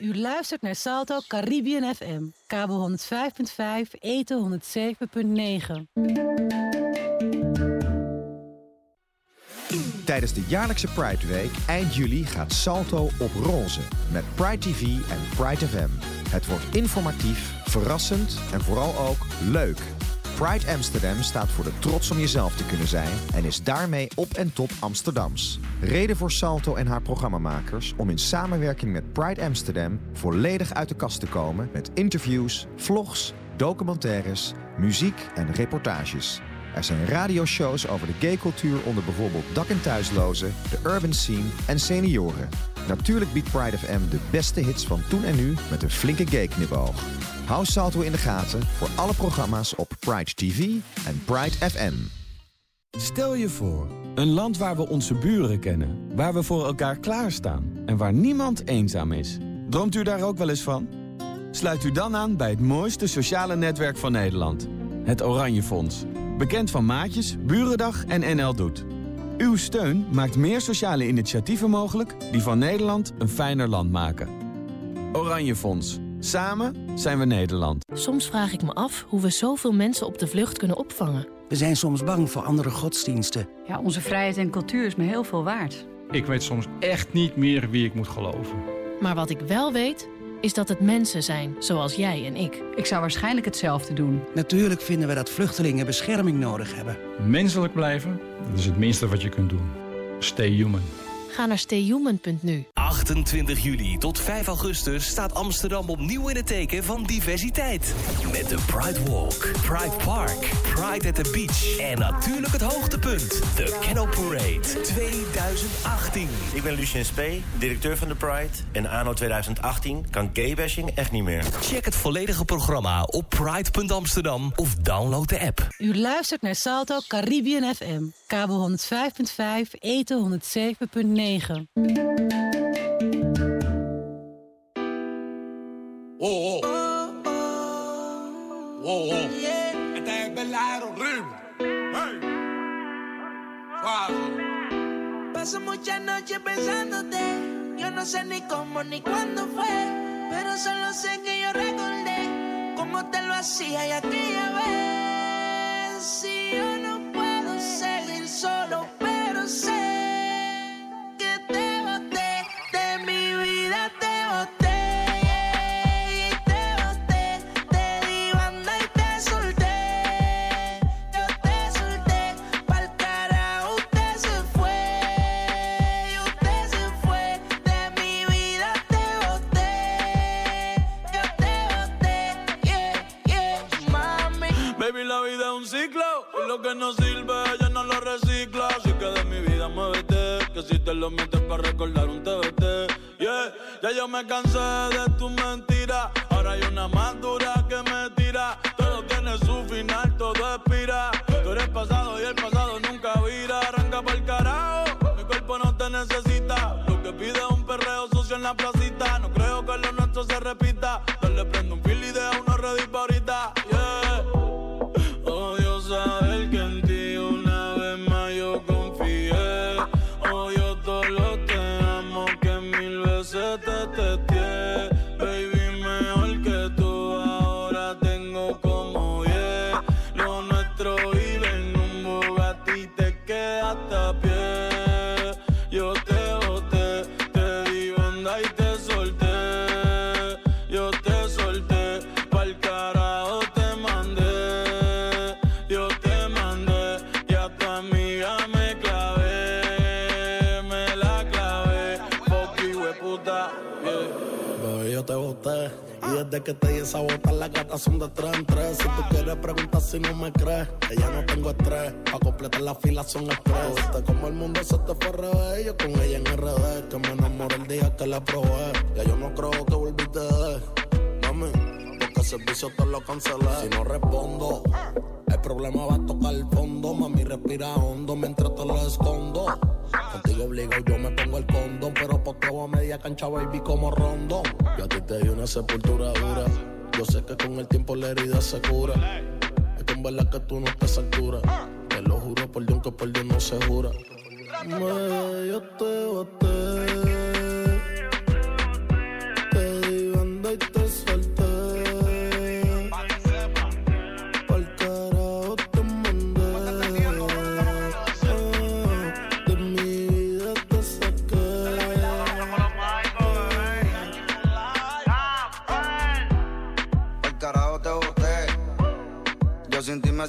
U luistert naar Salto Caribbean FM, kabel 105.5, eten 107.9. Tijdens de jaarlijkse Pride Week eind juli gaat Salto op roze met Pride TV en Pride FM. Het wordt informatief, verrassend en vooral ook leuk. Pride Amsterdam staat voor de trots om jezelf te kunnen zijn en is daarmee op en top Amsterdams. Reden voor Salto en haar programmamakers om in samenwerking met Pride Amsterdam volledig uit de kast te komen met interviews, vlogs, documentaires, muziek en reportages. Er zijn radioshows over de gaycultuur onder bijvoorbeeld dak- en thuislozen, de urban scene en senioren. Natuurlijk biedt Pride FM de beste hits van toen en nu met een flinke gay-knipoog. Hou Salto in de gaten voor alle programma's op Pride TV en Pride FM. Stel je voor, een land waar we onze buren kennen, waar we voor elkaar klaarstaan en waar niemand eenzaam is. Droomt u daar ook wel eens van? Sluit u dan aan bij het mooiste sociale netwerk van Nederland, het Oranje Fonds. Bekend van Maatjes, Burendag en NL Doet. Uw steun maakt meer sociale initiatieven mogelijk die van Nederland een fijner land maken. Oranje Fonds. Samen zijn we Nederland. Soms vraag ik me af hoe we zoveel mensen op de vlucht kunnen opvangen. We zijn soms bang voor andere godsdiensten. Ja, onze vrijheid en cultuur is me heel veel waard. Ik weet soms echt niet meer wie ik moet geloven. Maar wat ik wel weet, is dat het mensen zijn, zoals jij en ik. Ik zou waarschijnlijk hetzelfde doen. Natuurlijk vinden we dat vluchtelingen bescherming nodig hebben. Menselijk blijven, dat is het minste wat je kunt doen. Stay human. Ga naar stayhuman.nu. 28 juli tot 5 augustus staat Amsterdam opnieuw in het teken van diversiteit. Met de Pride Walk, Pride Park, Pride at the Beach en natuurlijk het hoogtepunt, de Canal Parade 2018. Ik ben Lucien Spee, directeur van de Pride. En anno 2018 kan gaybashing echt niet meer. Check het volledige programma op pride.amsterdam of download de app. U luistert naar Salto Caribbean FM, kabel 105.5, eten 107.9. Oh, oh. Oh, oh. Este. Hey. Paso muchas noches pensándote. Yo no sé ni cómo ni cuándo fue. Pero solo sé que yo recordé cómo te lo hacía y aquella vez. Si yo no puedo seguir solo, no sirve ya no lo recicla. Así que de mi vida muévete, que si te lo metes para recordar un TBT. Yeah, ya yo me cansé de tu mentira. Ahora hay una más dura que me di esa bota, las gatas son de tres en tres. Si tú quieres preguntar si no me crees, que ya no tengo estrés. Pa' completar la fila son estrés. Como el mundo se te fue revés. Yo con ella en RD, que me enamoré el día que la probé. Ya yo no creo que volviste de Mami, porque el servicio te lo cancelé. Si no respondo, el problema va a tocar el fondo. Mami, respira hondo mientras te lo escondo. Contigo obligo, yo me pongo el condón. Pero por todo a media cancha, baby, como rondón. Yo a ti te di una sepultura dura. Yo sé que con el tiempo la herida se cura. Es que verdad que tú no estás a altura. Te lo juro por Dios que por Dios no se jura. Me, yo te.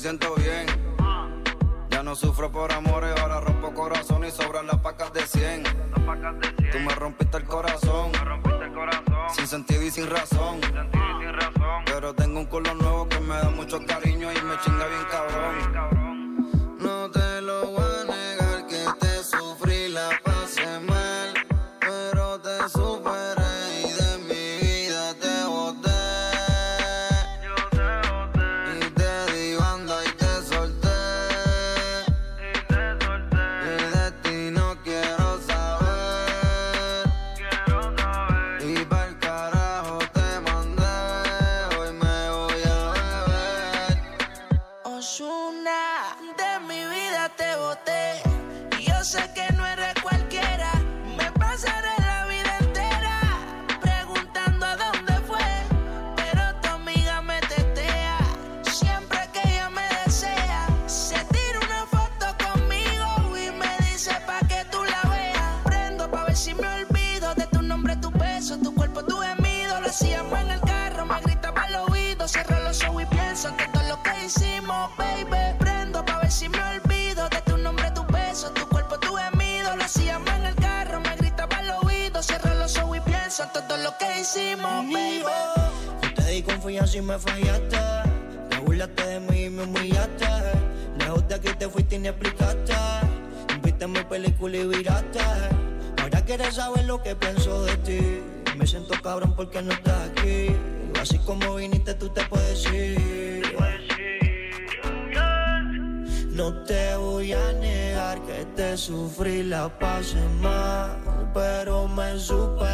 Siento bien. Ya no sufro por amores, ahora rompo corazón y sobran las pacas de 100. Tú me rompiste el corazón, sin sentido y sin razón. Pero tengo un culo nuevo que me da mucho cariño y me chinga bien cabrón. Porque no estás aquí. Así como viniste, tú te puedes ir. No te voy a negar que te sufrí la pasé mal, pero me superé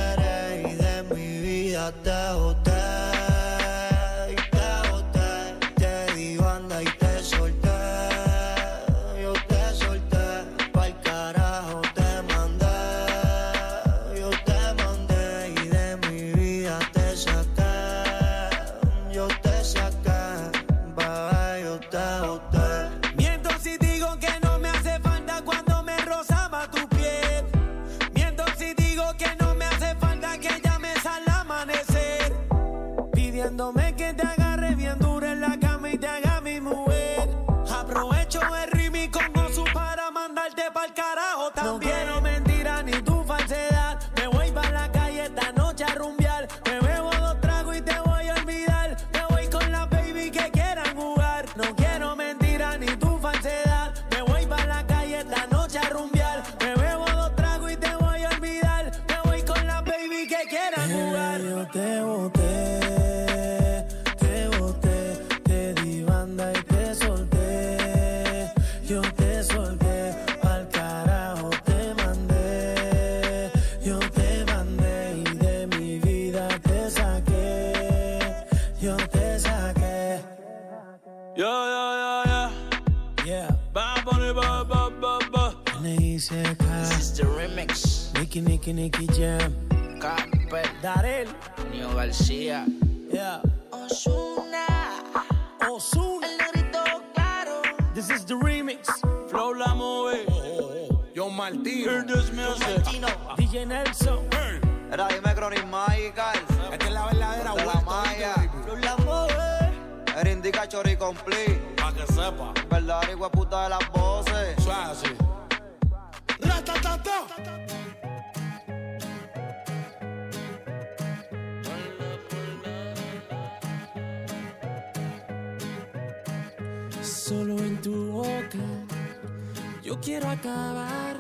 yo quiero acabar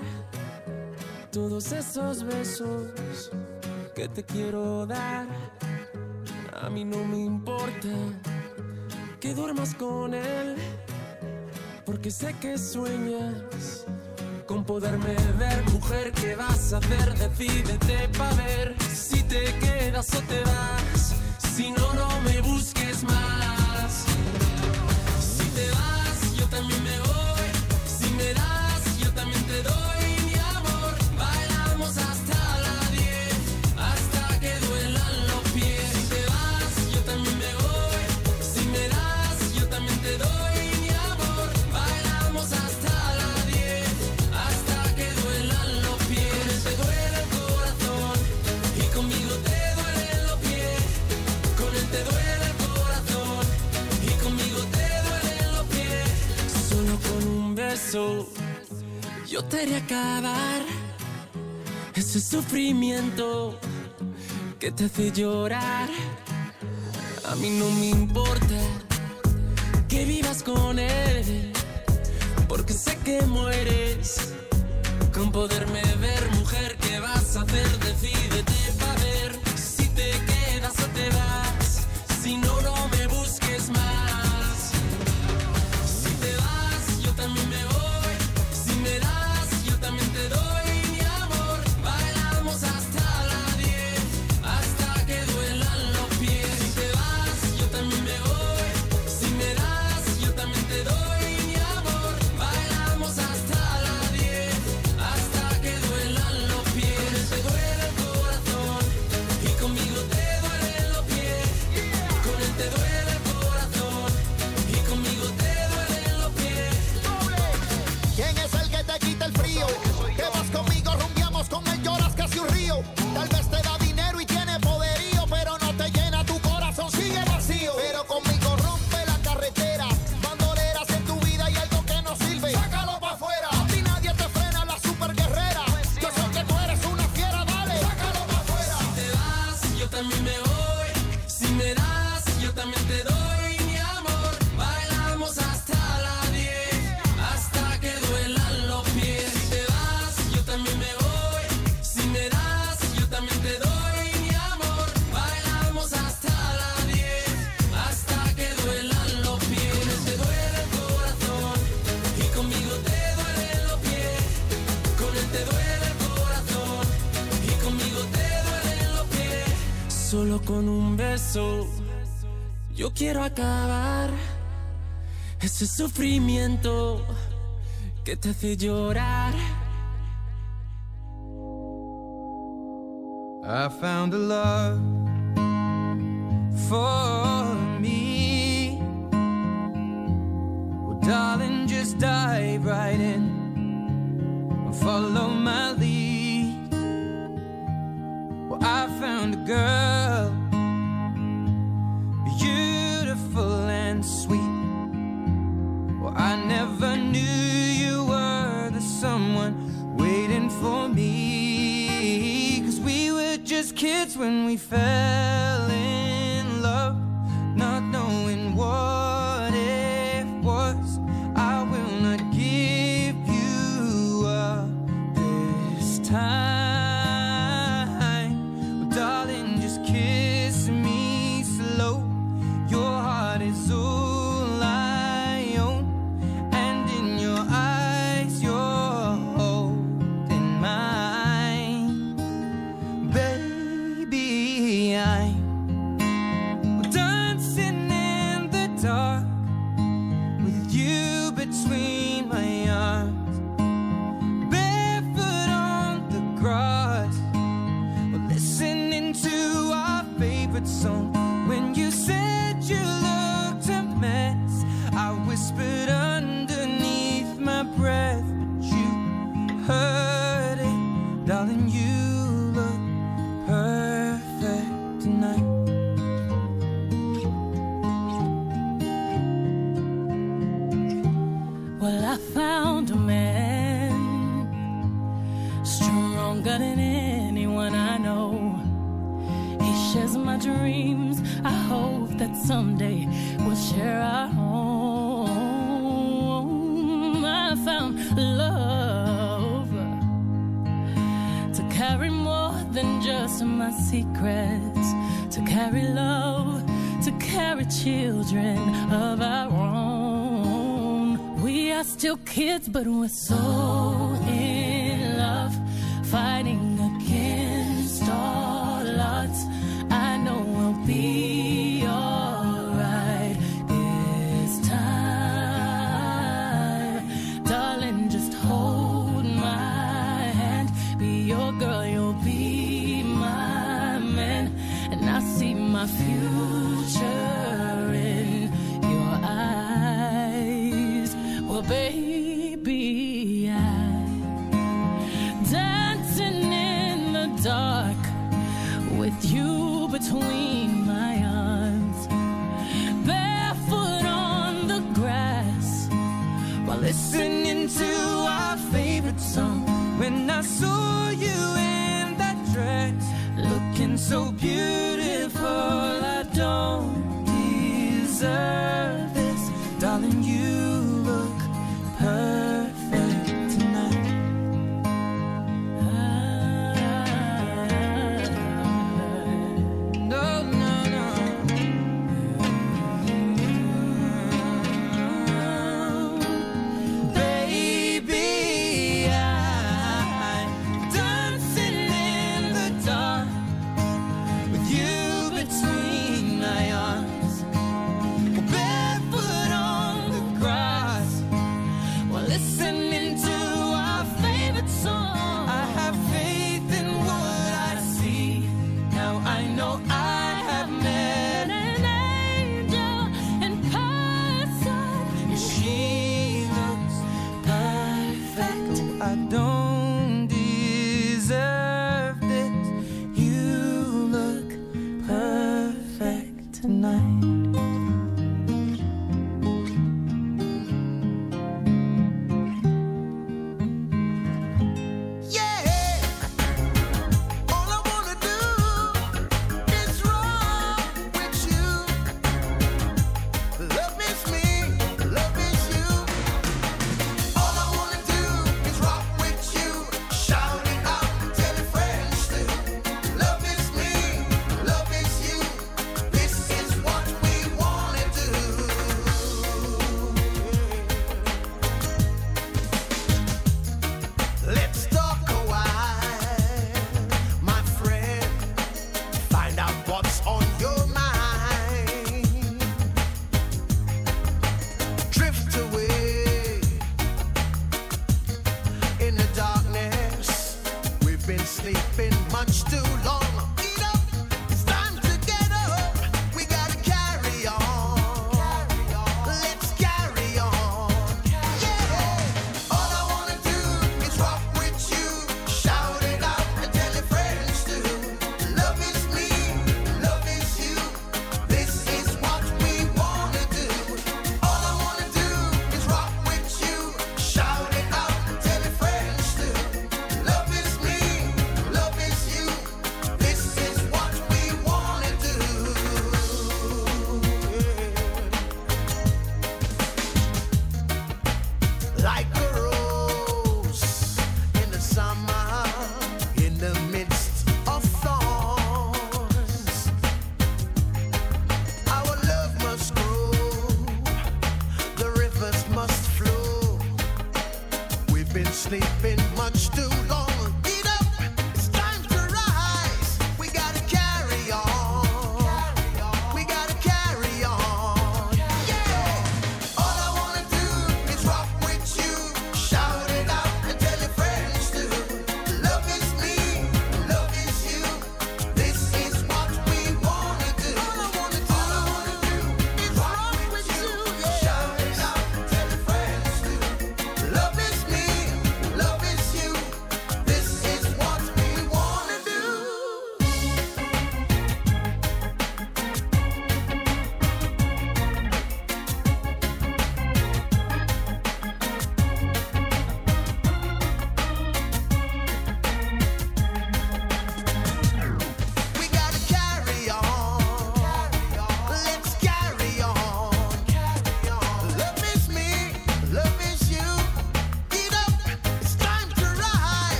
todos esos besos que te quiero dar. A mí no me importa que duermas con él, porque sé que sueñas con poderme ver. Mujer, ¿qué vas a hacer? Decídete pa' ver si te quedas o te vas. Si no, no me busques más. Si te vas, yo también me voy. yo te haré acabar ese sufrimiento que te hace llorar. A mí no me importa que vivas con él, porque sé que mueres con poderme ver, mujer. ¿Qué vas a hacer? Decídete para ver. Ese sufrimiento que te hace llorar. I found a love. kids, but we're so in love, fighting against all odds. I know we'll be alright this time, darling. Just hold my hand, be your girl, you'll be my man, and I see my future. when I saw you in that dress, looking so beautiful, I don't deserve.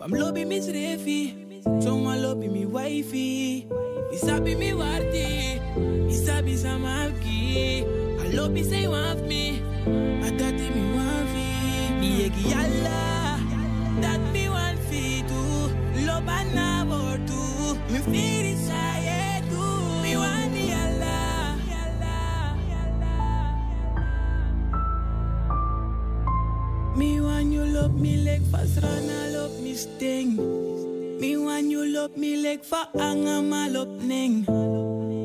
Famlo bi mi srefi Somalo bi mi wifey. Isabi mi warti Isabi sa mafki Alo bi say want me. Atati mi wafi Mi yegi yalla That mi want fi tu Loba na bortu Mi fi me like for anger malopning.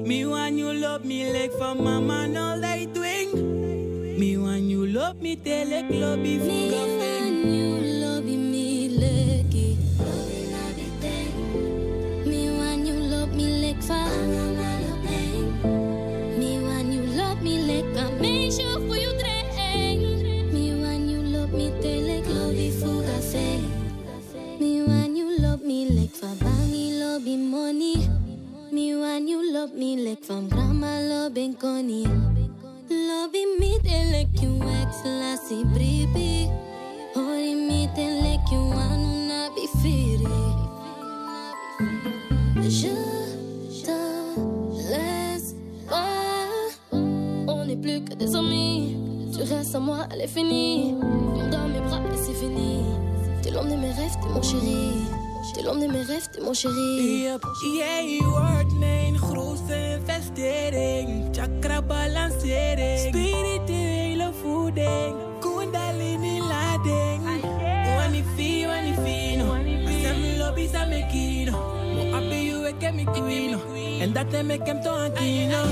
Me want you love me like for mama no light doing. Me want you love me tell like love if Me you love me money. Me when you love me like from grandma loving Connie. Loving me they like you ex lassie baby. Only me they like you wanna be free. Je te laisse pas. On n'est plus que des amis. Tu restes à moi, elle est finie. Dans mes bras et c'est fini. T'es l'homme de mes rêves, t'es mon chéri. T'es l'homme de mes rêves, t'es mon chéri. Yep. Jij wordt mijn grootste investering. Chakra balancering. Spirituele voeding. Kundalini lading. Mo api you eke mikino. En dat to ankino.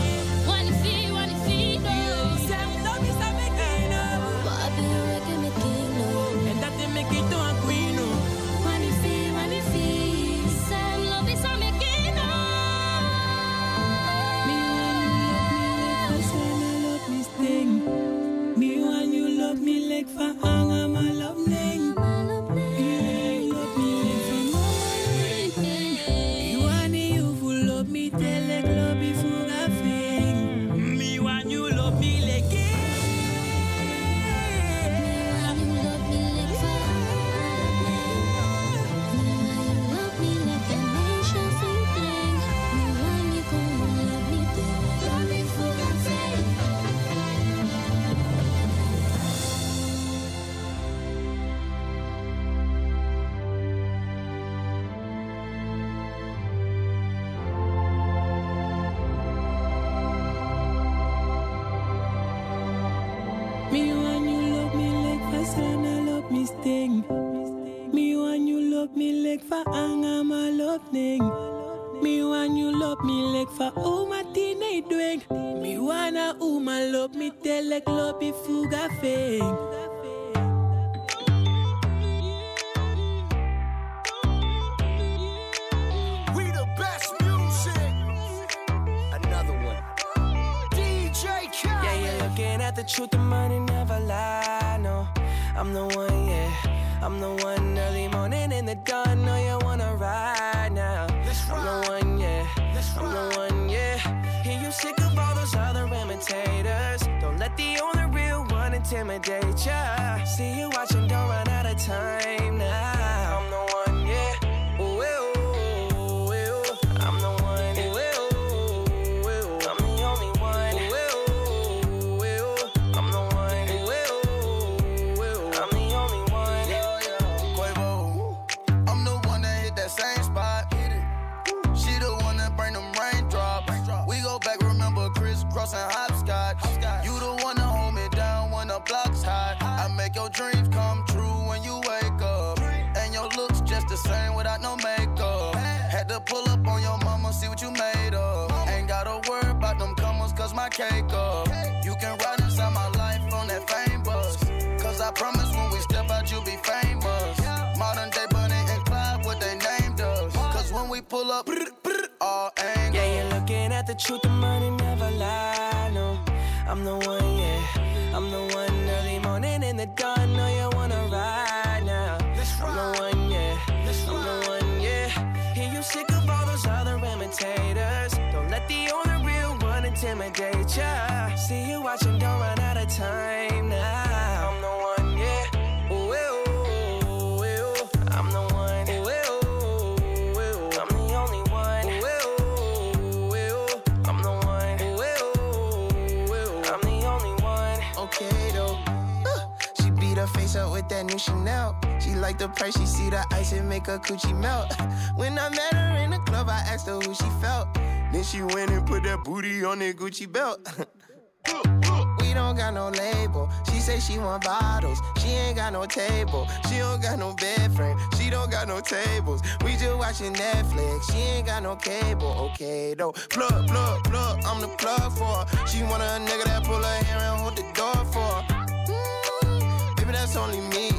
The price, she see the ice and make her coochie melt. when I met her in the club, I asked her who she felt. Then she went and put that booty on that Gucci belt. we don't got no label. She say she want bottles. She ain't got no table. She don't got no bed frame. She don't got no tables. We just watching Netflix. She ain't got no cable. Okay though. Plug, plug, plug. I'm the plug for her. She want a nigga that pull her hair and hold the door for her. Mm, baby, that's only me.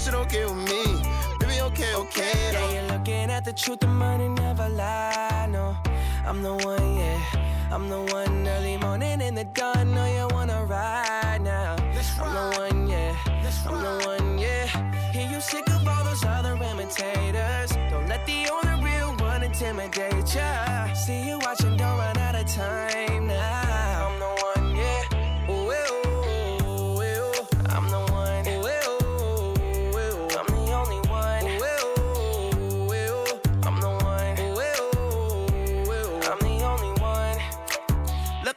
That shit okay with me. Baby, okay, okay though. Yeah, you're looking at the truth. The money never lie. No, I'm the one. Yeah. I'm the one early morning in the dawn. Know you wanna ride now. I'm the one, yeah. I'm the one, yeah. Hear you sick of all those other imitators. Don't let the only real one intimidate ya. See you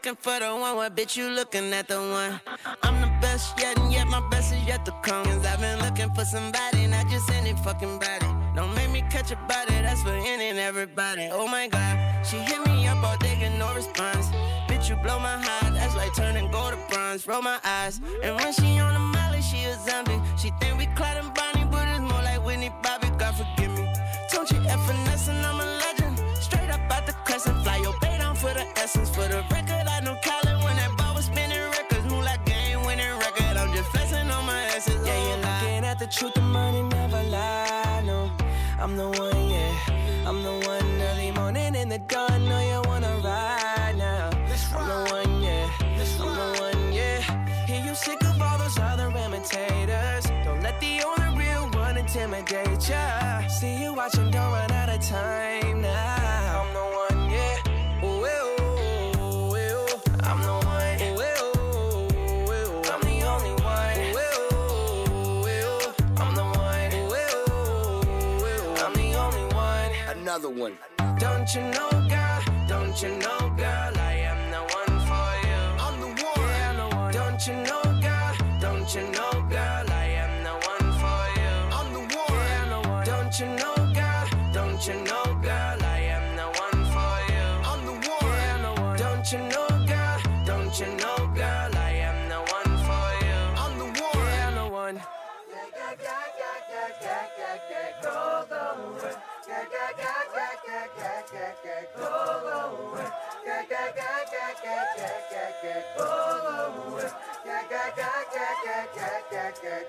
Looking for the one, what bitch you looking at the one? I'm the best yet, and yet my best is yet to come. Cause I've been looking for somebody, not just any fucking body. Don't make me catch a body, that's for any and everybody. Oh my god, she hit me up all day, get no response. Bitch, you blow my heart, that's like turning gold to bronze. Roll my eyes, and when she on the molly, she a zombie. She think we Clyde and Bonnie, for the essence. For the record, I know Colin when that ball was spinning records. Move like game winning record. I'm just flexing on my essence. Yeah, you're looking at the truth, the money never lie. No, I'm the one, yeah. I'm the one early morning in the dawn. Know you wanna ride now. I'm the one, yeah. I'm the one, yeah. Hear you sick of all those other imitators. Don't let the only real one intimidate ya. See you watching, Another one. Don't you know, girl? Don't you know, girl? I am the one for you. I'm the one. Yeah, I'm the one. Don't you know, girl? Don't you know, girl?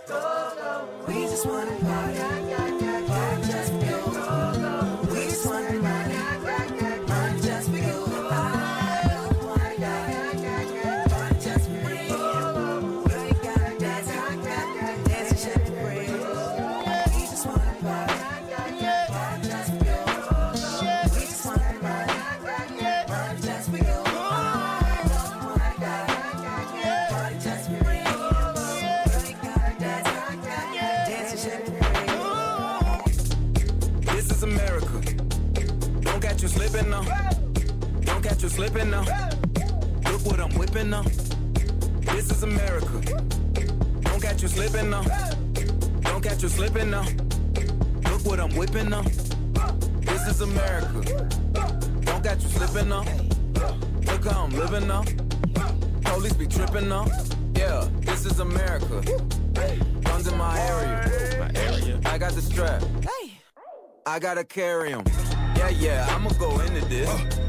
We just wanna party. Slipping now. Look what I'm whipping now. This is America. Don't catch you slipping now. Don't catch you slipping now. Look what I'm whipping now. This is America. Don't catch you slipping now. Look how I'm living now. Police be tripping now. Yeah, this is America. Guns in my area. My area. I got the strap. I gotta carry 'em. Yeah, yeah, I'ma go into this.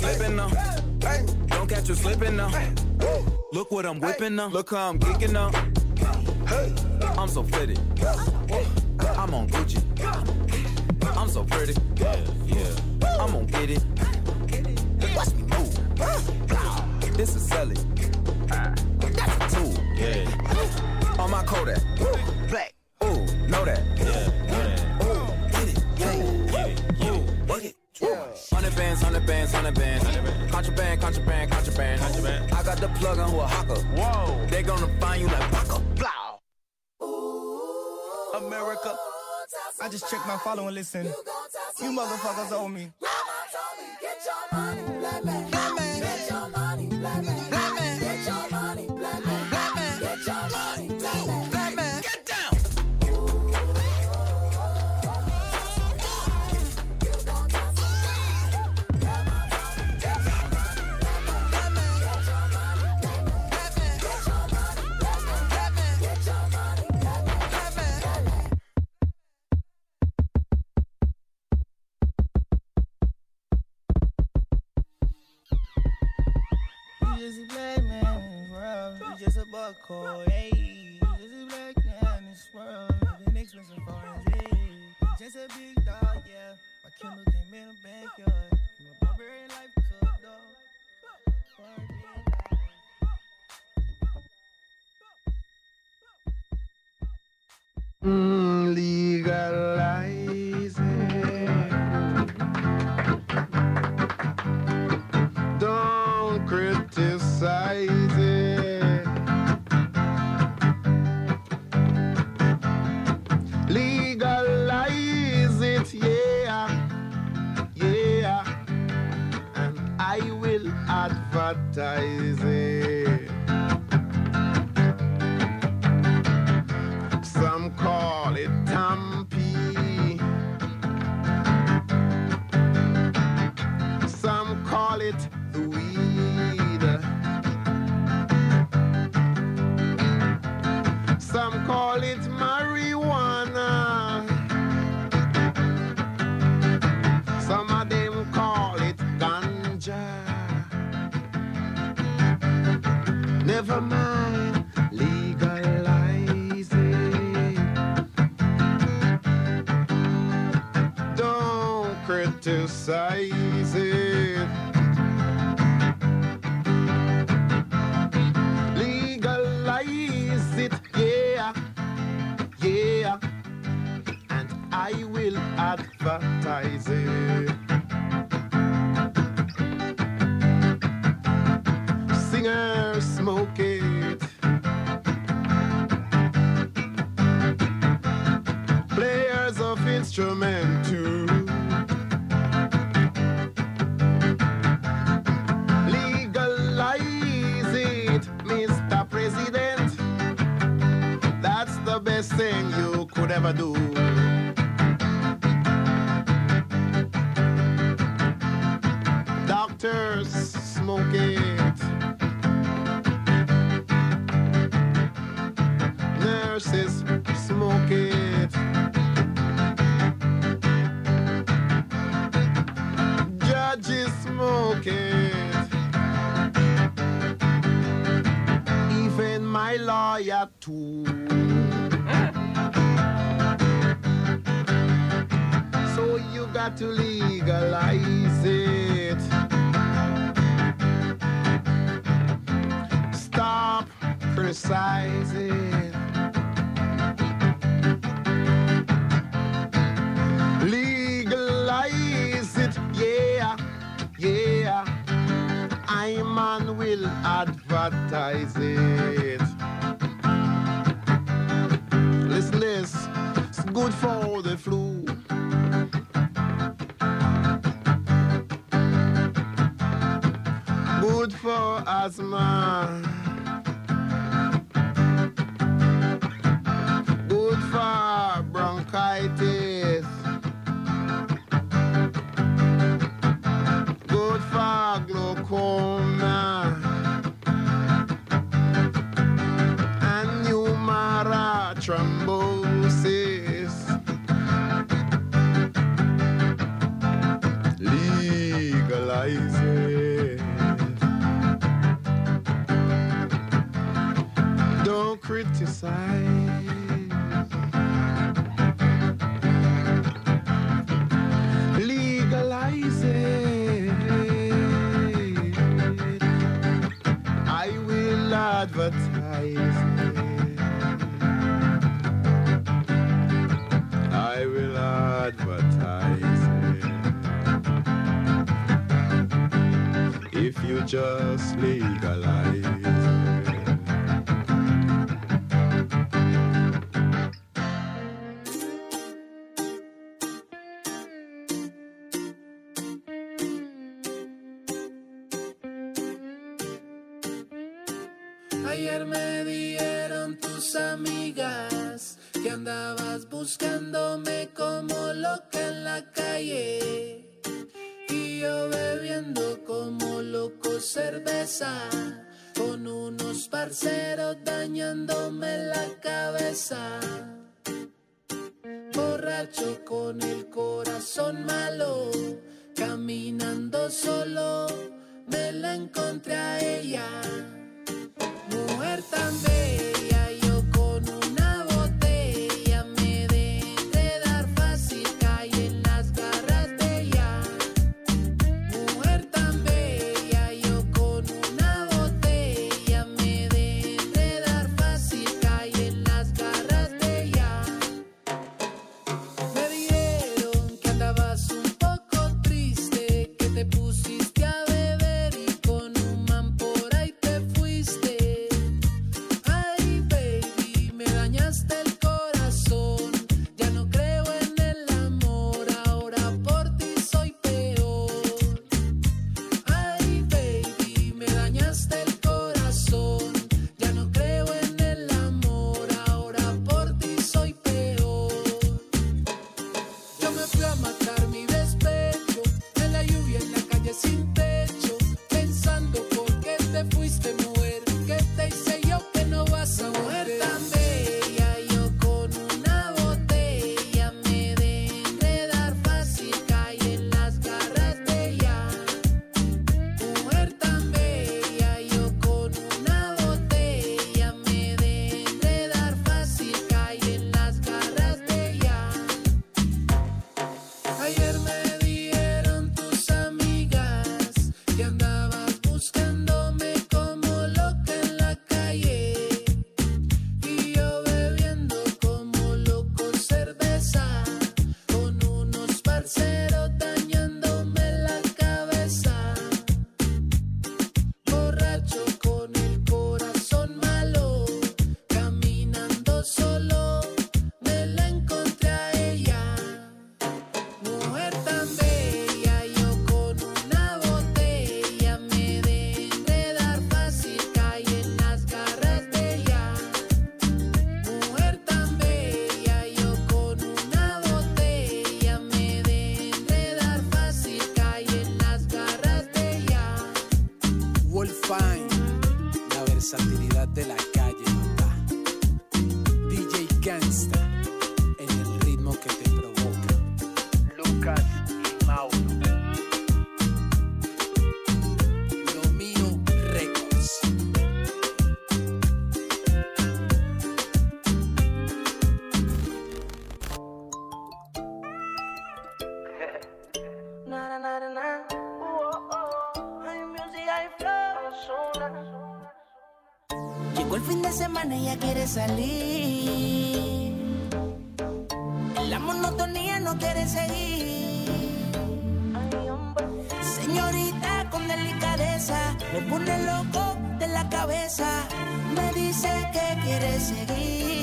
slipping now. Don't catch you slipping now. Look what I'm whipping now. Look how I'm kicking now. I'm so fitted. I'm on Gucci. I'm so pretty. Yeah, yeah. I'm gonna get it. Watch me move. This is selling. follow and listen. You motherfuckers owe me. yeah. My Kindle came in a backyard. My life up, dog. Mm, legalize it. I to. Legalize it, yeah, yeah, and I will advertise it. thing you could ever do. Doctors smoke it. Nurses smoke it. Judges smoke it. Even my lawyer too. to legalize. Llegó el fin de semana ella quiere salir. La monotonía no quiere seguir. Señorita con delicadeza, me pone loco de la cabeza. Me dice que quiere seguir.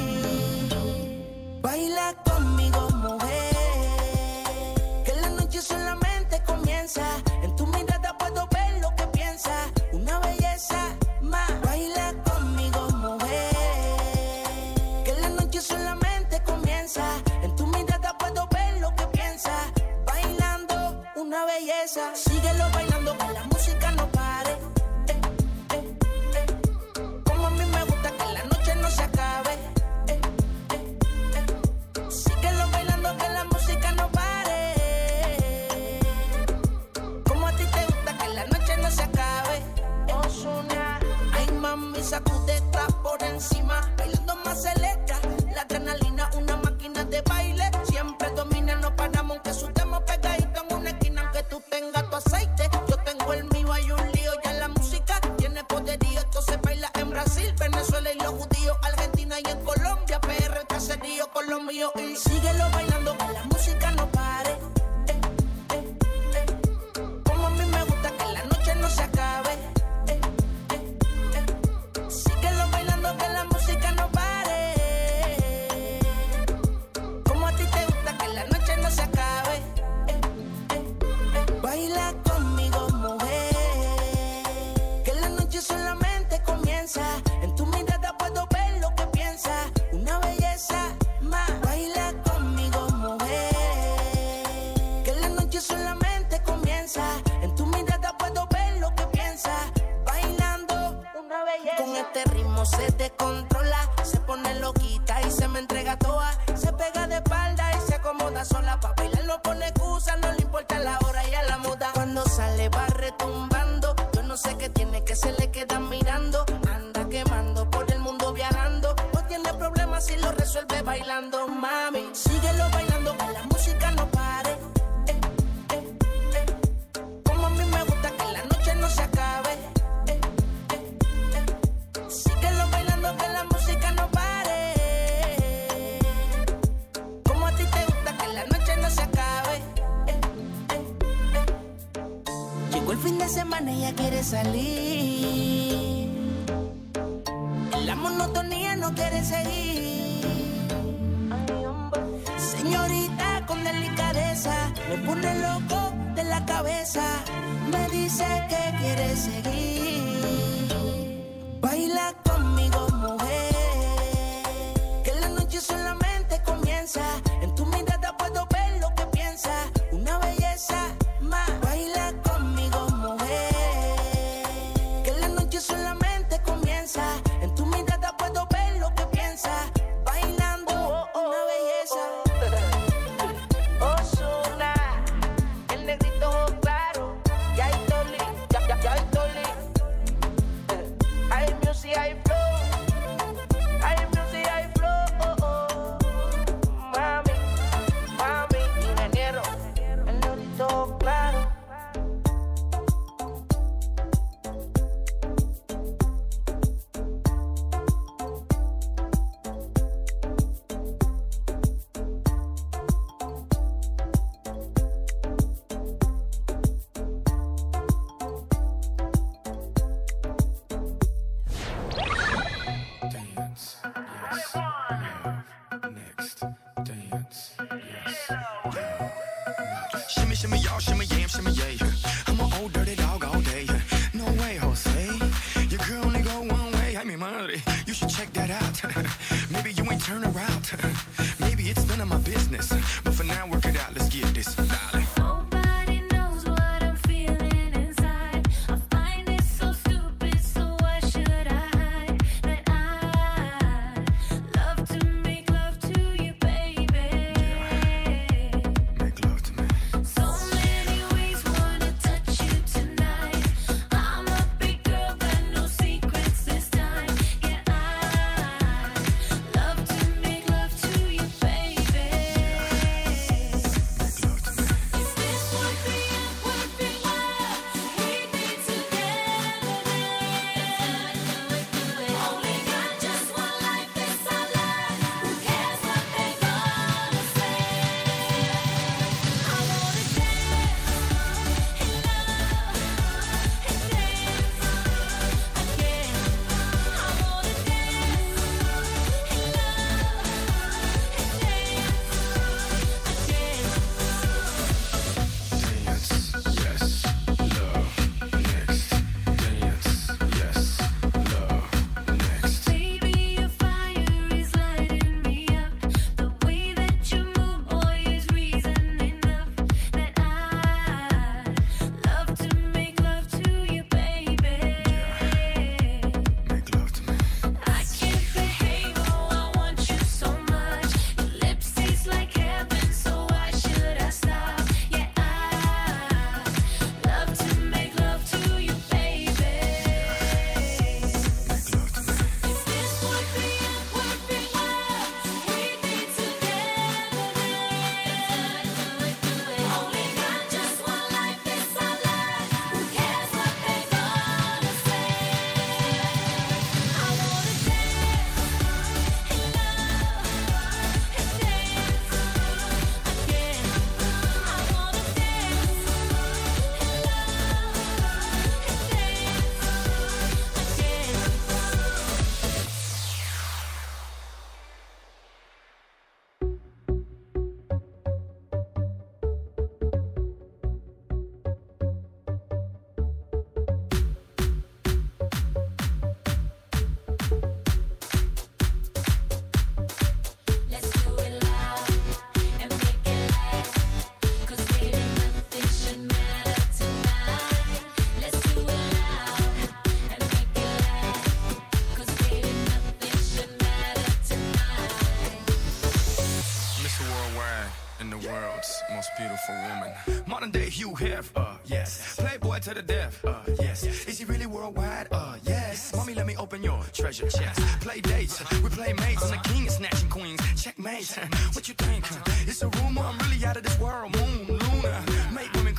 El negrito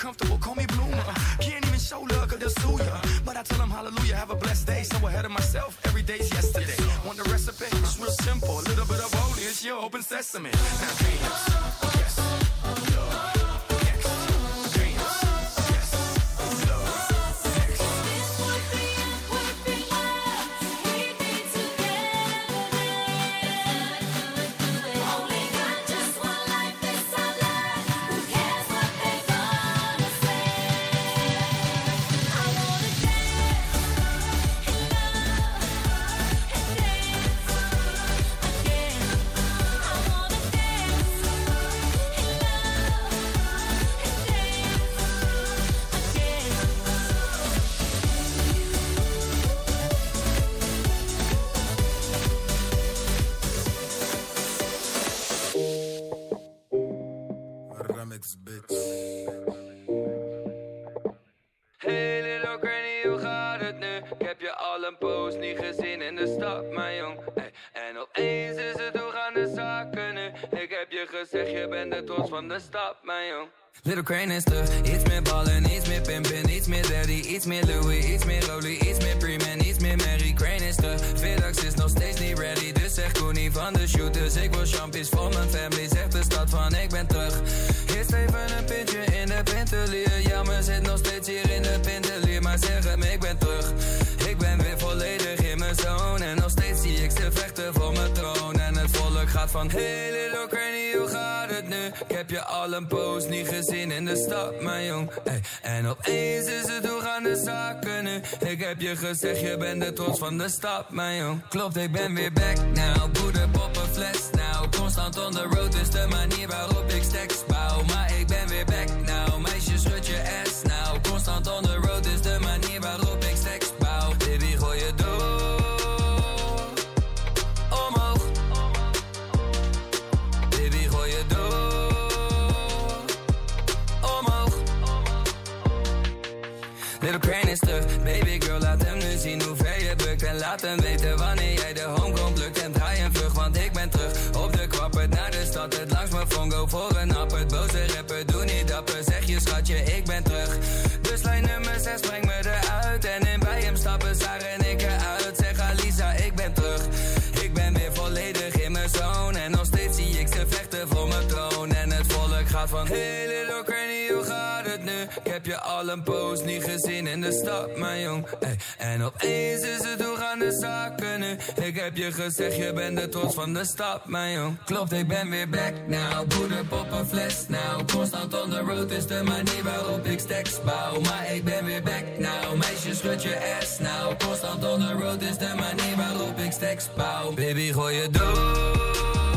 comfortable. Call me Bloomer. Can't even show love, cause they'll sue ya. But I tell them hallelujah, have a blessed day. So ahead of myself, every day's yesterday. Want the recipe? It's real simple. A little bit of holy, it's your open sesame. Now de de mijn jong. Little Crane is terug, iets meer ballen, iets meer pimpin, iets meer daddy, iets meer Louis, iets meer Rolly, iets meer Freeman, iets meer Mary. Crane is terug, Vidax is nog steeds niet ready, dus zeg Koenie van de shooters. Ik wil champions voor mijn family, zegt de stad van ik ben terug. Eerst even een pintje in de pintelier, ja maar zit nog steeds hier in de pintelier, maar zeg hem ik ben terug. Ik ben weer volledig in mijn zone en nog steeds zie ik ze vechten voor mijn troon. En het volk gaat van, hey heb je al een poos niet gezien in de stad, mijn jong. Ey, en opeens is het hoe gaan de zaken nu? Ik heb je gezegd, je bent de trots van de stad, mijn jong. Klopt, ik ben weer back now. Boeder, poppen, fles now. Constant on the road is de manier waarop ik stacks bouw. Maar ik ben weer back now. Meisje, schud je ass now. Constant on the ik ben terug al een poos niet gezien in de stad, mijn jong. En opeens is het hoe gaan de zaken nu? Ik heb je gezegd, je bent de trots van de stad, mijn jong. Klopt, ik ben weer back now. Boeder, poppen, fles now. Constant on the road is de manier waarop ik stacks bouw. Maar ik ben weer back now. Meisje, schud je ass now. Constant on the road is de manier waarop ik stacks bouw. Baby, gooi je door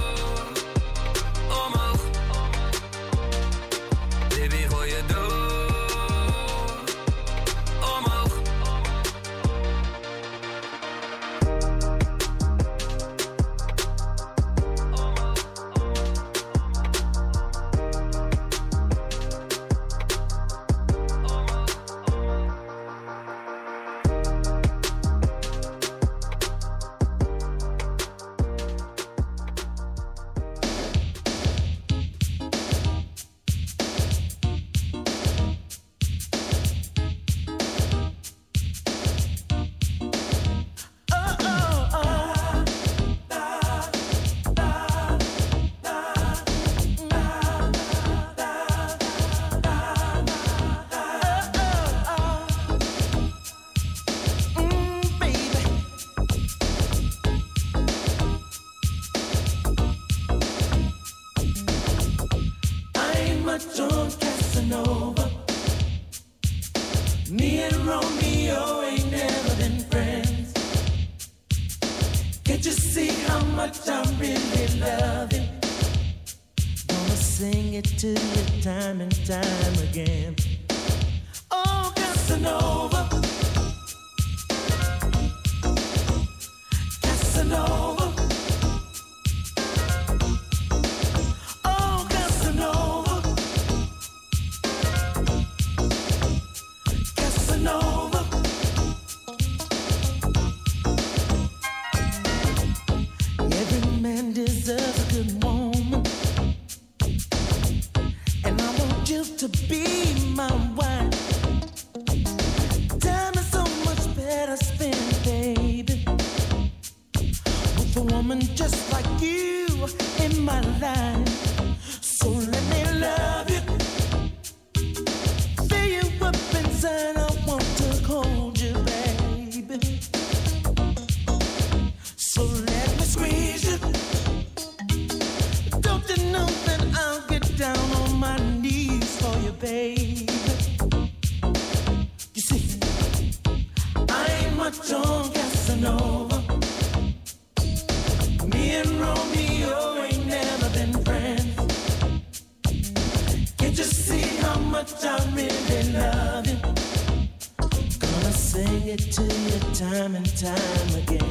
time and time again.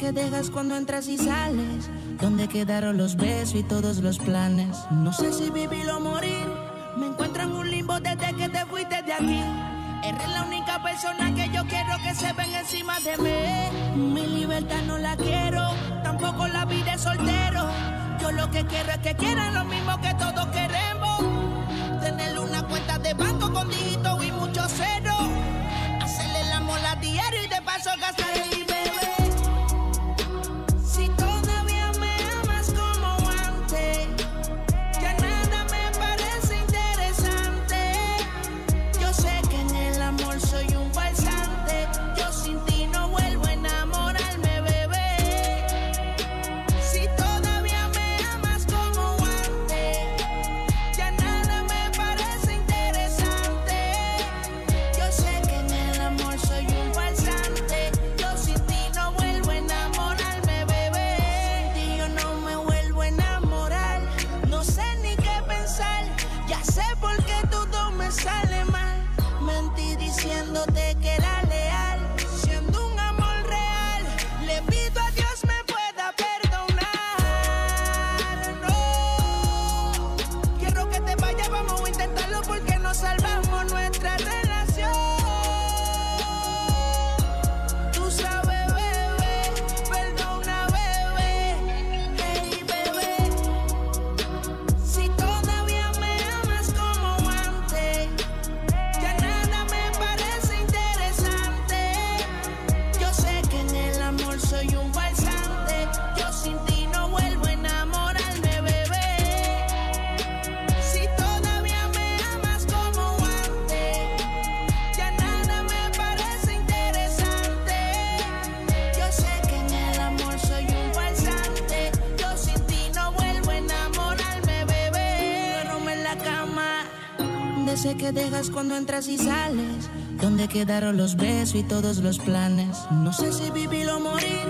Que dejas cuando entras y sales. Donde quedaron los besos y todos los planes. No sé si vivir o morir. Me encuentro en un limbo desde que te fuiste de aquí. Eres la única persona que yo quiero que se ven encima de mí. Mi libertad no la quiero, tampoco la vida de soltero. Yo lo que quiero es que quieran lo mismo que todos queremos. Tener una cuenta de banco con dígitos y muchos ceros. Hacerle el amor a diario y de paso gastar Sé por qué todo me sale mal. Mentí diciéndote que era leal. Dejas cuando entras y sales. Donde quedaron los besos y todos los planes. No sé si vivir o morir.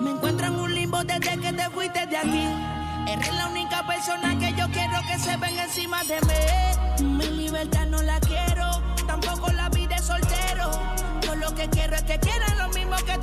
Me encuentro en un limbo desde que te fuiste de aquí. Eres la única persona que yo quiero que se ven encima de mí. Mi libertad no la quiero, tampoco la vida de soltero. Yo lo que quiero es que quieran lo mismo que